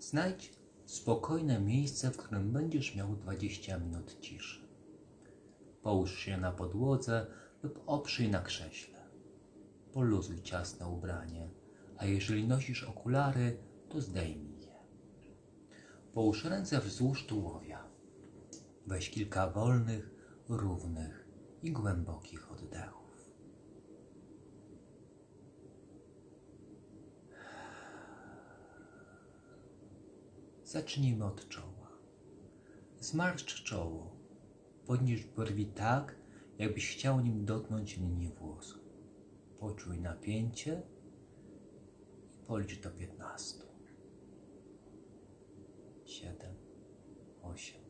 Znajdź spokojne miejsce, w którym będziesz miał 20 minut ciszy. Połóż się na podłodze lub oprzyj na krześle. Poluzuj ciasne ubranie, a jeżeli nosisz okulary, to zdejmij je. Połóż ręce wzdłuż tułowia. Weź kilka wolnych, równych i głębokich oddechów. Zacznijmy od czoła. Zmarszcz czoło. Podnieś brwi tak, jakbyś chciał nim dotknąć linii włosu. Poczuj napięcie i policz do piętnastu. Siedem, osiem,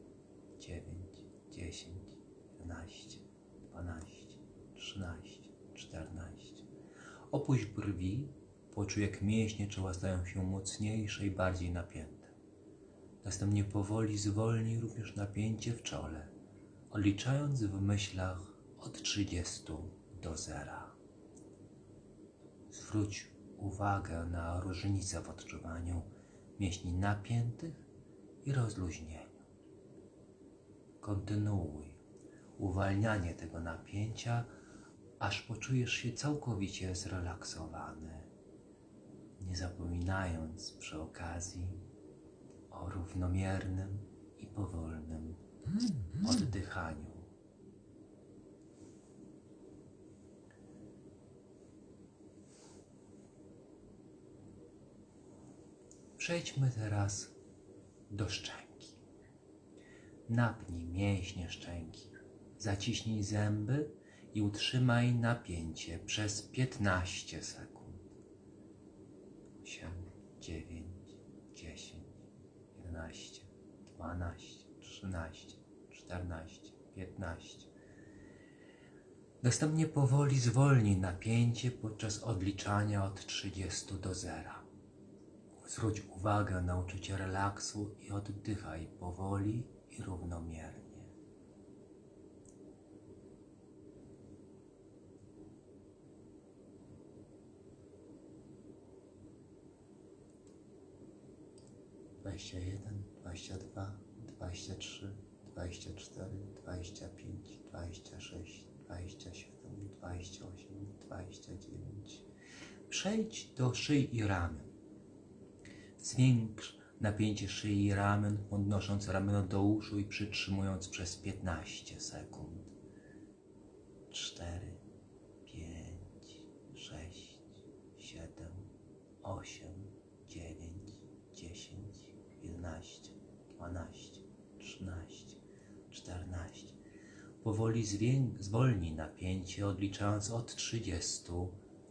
dziewięć, dziesięć, jedenaście, dwanaście, trzynaście, czternaście. Opuść brwi, poczuj jak mięśnie czoła stają się mocniejsze i bardziej napięte. Następnie powoli zwolnij również napięcie w czole, odliczając w myślach od 30 do zera. Zwróć uwagę na różnicę w odczuwaniu mięśni napiętych i rozluźnieniu. Kontynuuj uwalnianie tego napięcia, aż poczujesz się całkowicie zrelaksowany, nie zapominając przy okazji o równomiernym i powolnym oddychaniu. Przejdźmy teraz do szczęki. Napnij mięśnie szczęki, zaciśnij zęby i utrzymaj napięcie przez 15 sekund. 8, 9, 10, 11, 12, 13, 14, 15. Następnie powoli zwolnij napięcie podczas odliczania od 30 do zera. Zwróć uwagę na uczucie relaksu i oddychaj powoli i równomiernie. 21, 22, 23, 24, 25, 26, 27, 28, 29. Przejdź do szyi i ramion. Zwiększ napięcie szyi i ramion, podnosząc ramiona do uszu i przytrzymując przez 15 sekund. 4, 5, 6, 7, 8, 12, 13, 14. Powoli zwię- zwolnij napięcie, odliczając od 30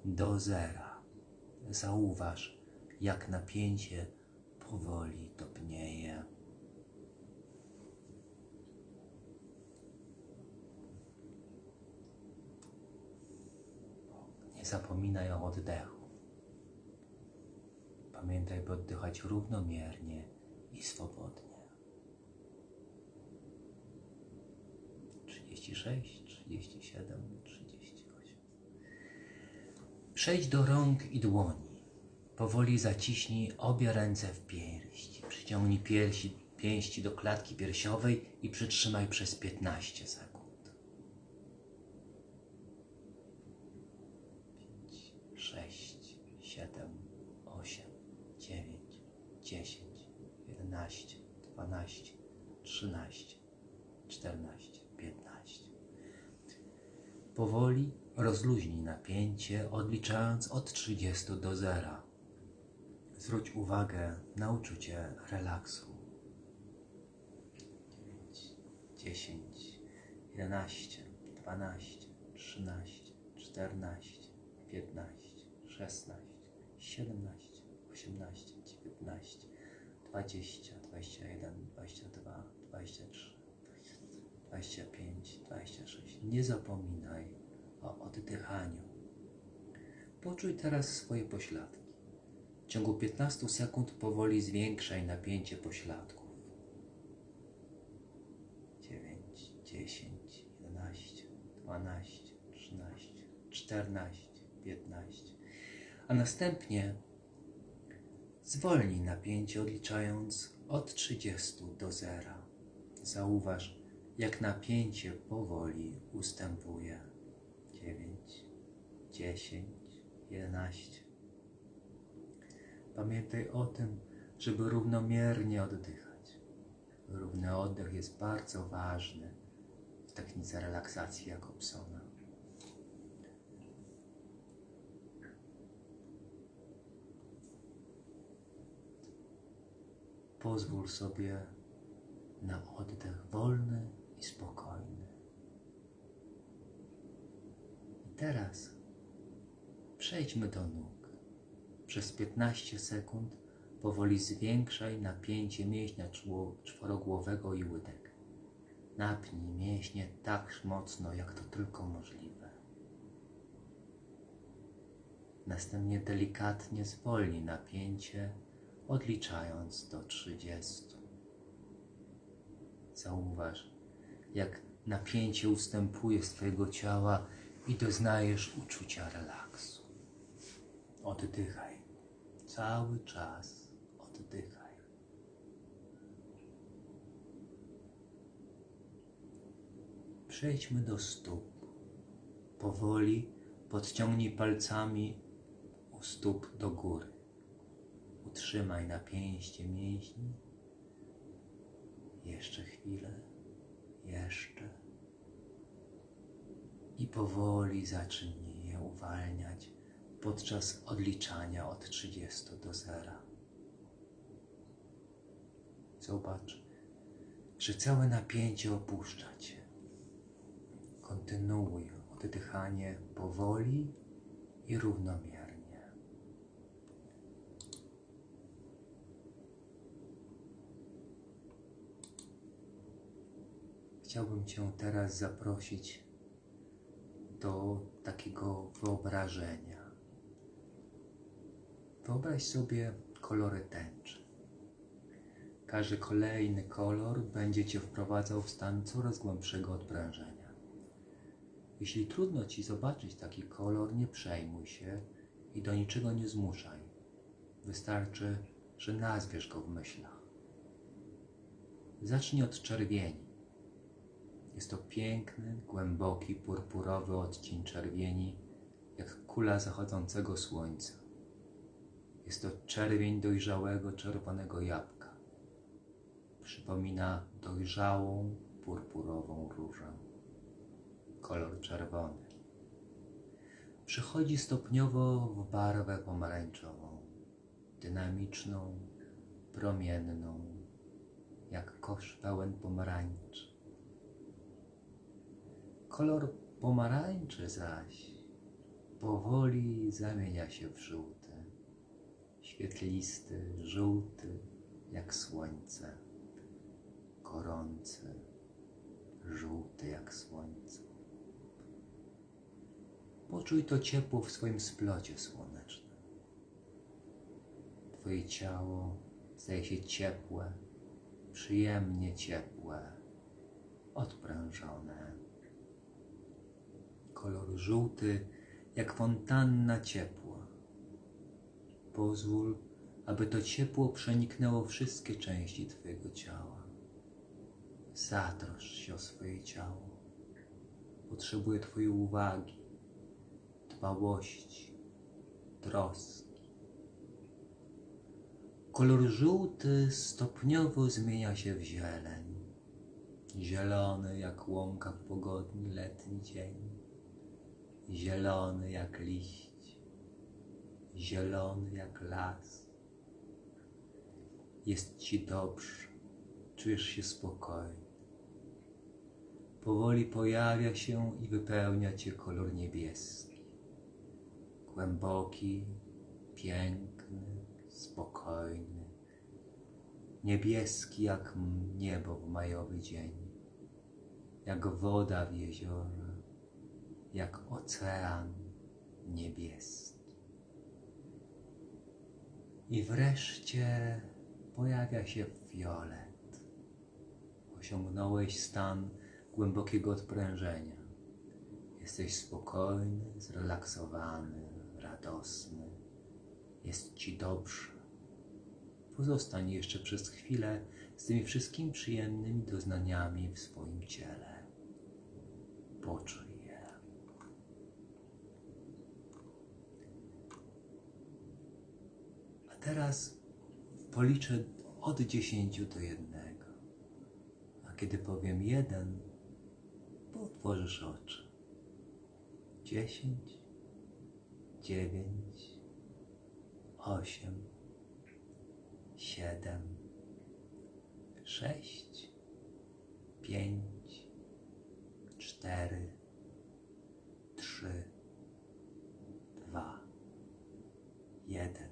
do zera. Zauważ, jak napięcie powoli topnieje. Nie zapominaj o oddechu. Pamiętaj, by oddychać równomiernie i swobodnie. 36, 37, 38. Przejdź do rąk i dłoni. Powoli zaciśnij obie ręce w pięści. Przyciągnij piersi, pięści do klatki piersiowej i przytrzymaj przez 15 sekund. 5, 6, 7, 8, 9, 10, 11, 12, 13, 14, 15. Powoli rozluźnij napięcie, odliczając od 30 do zera. Zwróć uwagę na uczucie relaksu. 9, 10, 11, 12, 13, 14, 15, 16, 17, 18, 19, 20, 21, 22, 23, 25, 26. Nie zapominaj o oddychaniu. Poczuj teraz swoje pośladki. W ciągu 15 sekund powoli zwiększaj napięcie pośladków. 9, 10, 11, 12, 13, 14, 15. A następnie Zwolnij napięcie odliczając od 30 do zera. Zauważ, jak napięcie powoli ustępuje. 9, 10, 11. Pamiętaj o tym, żeby równomiernie oddychać. Równy oddech jest bardzo ważny w technice relaksacji Jakobsona. Pozwól sobie na oddech wolny i spokojny. I teraz przejdźmy do nóg. Przez 15 sekund powoli zwiększaj napięcie mięśnia czworogłowego i łydek. Napnij mięśnie tak mocno, jak to tylko możliwe. Następnie delikatnie zwolnij napięcie, odliczając do 30. Zauważ, jak napięcie ustępuje z Twojego ciała i doznajesz uczucia relaksu. Oddychaj. Cały czas oddychaj. Przejdźmy do stóp. Powoli podciągnij palcami u stóp do góry. Utrzymaj napięcie mięśni. Jeszcze chwilę. Jeszcze. I powoli zacznij je uwalniać podczas odliczania od 30 do zera. Zobacz, że całe napięcie opuszcza cię. Kontynuuj oddychanie powoli i równomiernie. Chciałbym Cię teraz zaprosić do takiego wyobrażenia. Wyobraź sobie kolory tęczy. Każdy kolejny kolor będzie Cię wprowadzał w stan coraz głębszego odprężenia. Jeśli trudno Ci zobaczyć taki kolor, nie przejmuj się i do niczego nie zmuszaj. Wystarczy, że nazwiesz go w myślach. Zacznij od czerwieni. Jest to piękny, głęboki, purpurowy odcień czerwieni, jak kula zachodzącego słońca. Jest to czerwień dojrzałego czerwonego jabłka. Przypomina dojrzałą, purpurową różę. Kolor czerwony. Przechodzi stopniowo w barwę pomarańczową, dynamiczną, promienną, jak kosz pełen pomarańczy. Kolor pomarańczy zaś powoli zamienia się w żółty, świetlisty, żółty jak słońce, gorący, żółty jak słońce. Poczuj to ciepło w swoim splocie słonecznym. Twoje ciało staje się ciepłe, przyjemnie ciepłe, odprężone kolor żółty, jak fontanna ciepła. Pozwól, aby to ciepło przeniknęło wszystkie części Twojego ciała. Zatroszcz się o swoje ciało. Potrzebuje Twojej uwagi, dbałości, troski. Kolor żółty stopniowo zmienia się w zieleń. Zielony jak łąka w pogodny letni dzień zielony jak liść, zielony jak las. Jest ci dobrze, czujesz się spokojny. Powoli pojawia się i wypełnia cię kolor niebieski. Głęboki, piękny, spokojny. Niebieski jak niebo w majowy dzień, jak woda w jeziorze jak ocean niebieski. I wreszcie pojawia się fiolet. Osiągnąłeś stan głębokiego odprężenia. Jesteś spokojny, zrelaksowany, radosny. Jest ci dobrze. pozostań jeszcze przez chwilę z tymi wszystkimi przyjemnymi doznaniami w swoim ciele. Poczuj je. A teraz policzę od 10 do jednego. A kiedy powiem jeden, otworzysz oczy. 10, 9, 8, 7, 6, 5, 4, 3, 2, 1. Dziękuję.